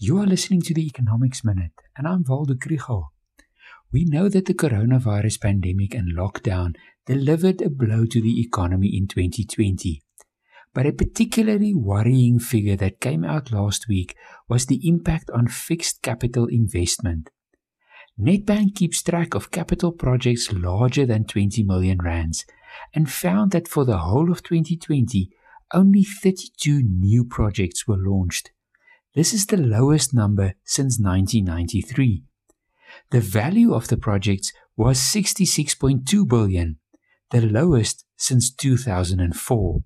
You are listening to the Economics Minute, and I'm Waldo Krugell. We know that the coronavirus pandemic and lockdown delivered a blow to the economy in 2020. But a particularly worrying figure that came out last week was the impact on fixed capital investment. Nedbank keeps track of capital projects larger than 20 million rands and found that for the whole of 2020, only 32 new projects were launched. This is the lowest number since 1993. The value of the projects was 66.2 billion, the lowest since 2004.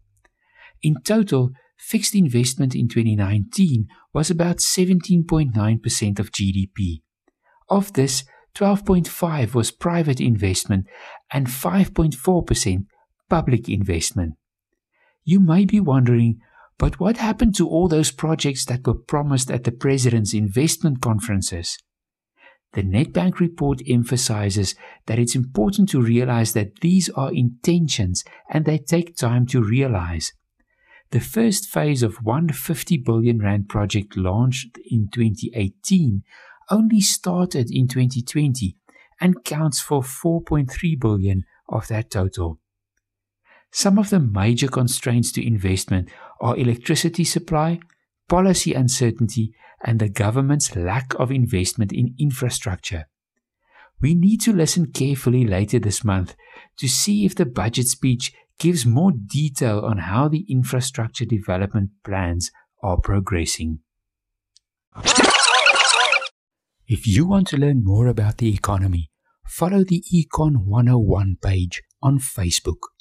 In total, fixed investment in 2019 was about 17.9% of GDP. Of this, 12.5 was private investment and 5.4% public investment. You may be wondering but what happened to all those projects that were promised at the President's investment conferences? The Nedbank report emphasizes that it's important to realize that these are intentions and they take time to realize. The first phase of 150 billion rand project launched in 2018 only started in 2020 and counts for 4.3 billion of that total. Some of the major constraints to investment are electricity supply, policy uncertainty, and the government's lack of investment in infrastructure. We need to listen carefully later this month to see if the budget speech gives more detail on how the infrastructure development plans are progressing. If you want to learn more about the economy, follow the Econ 101 page on Facebook.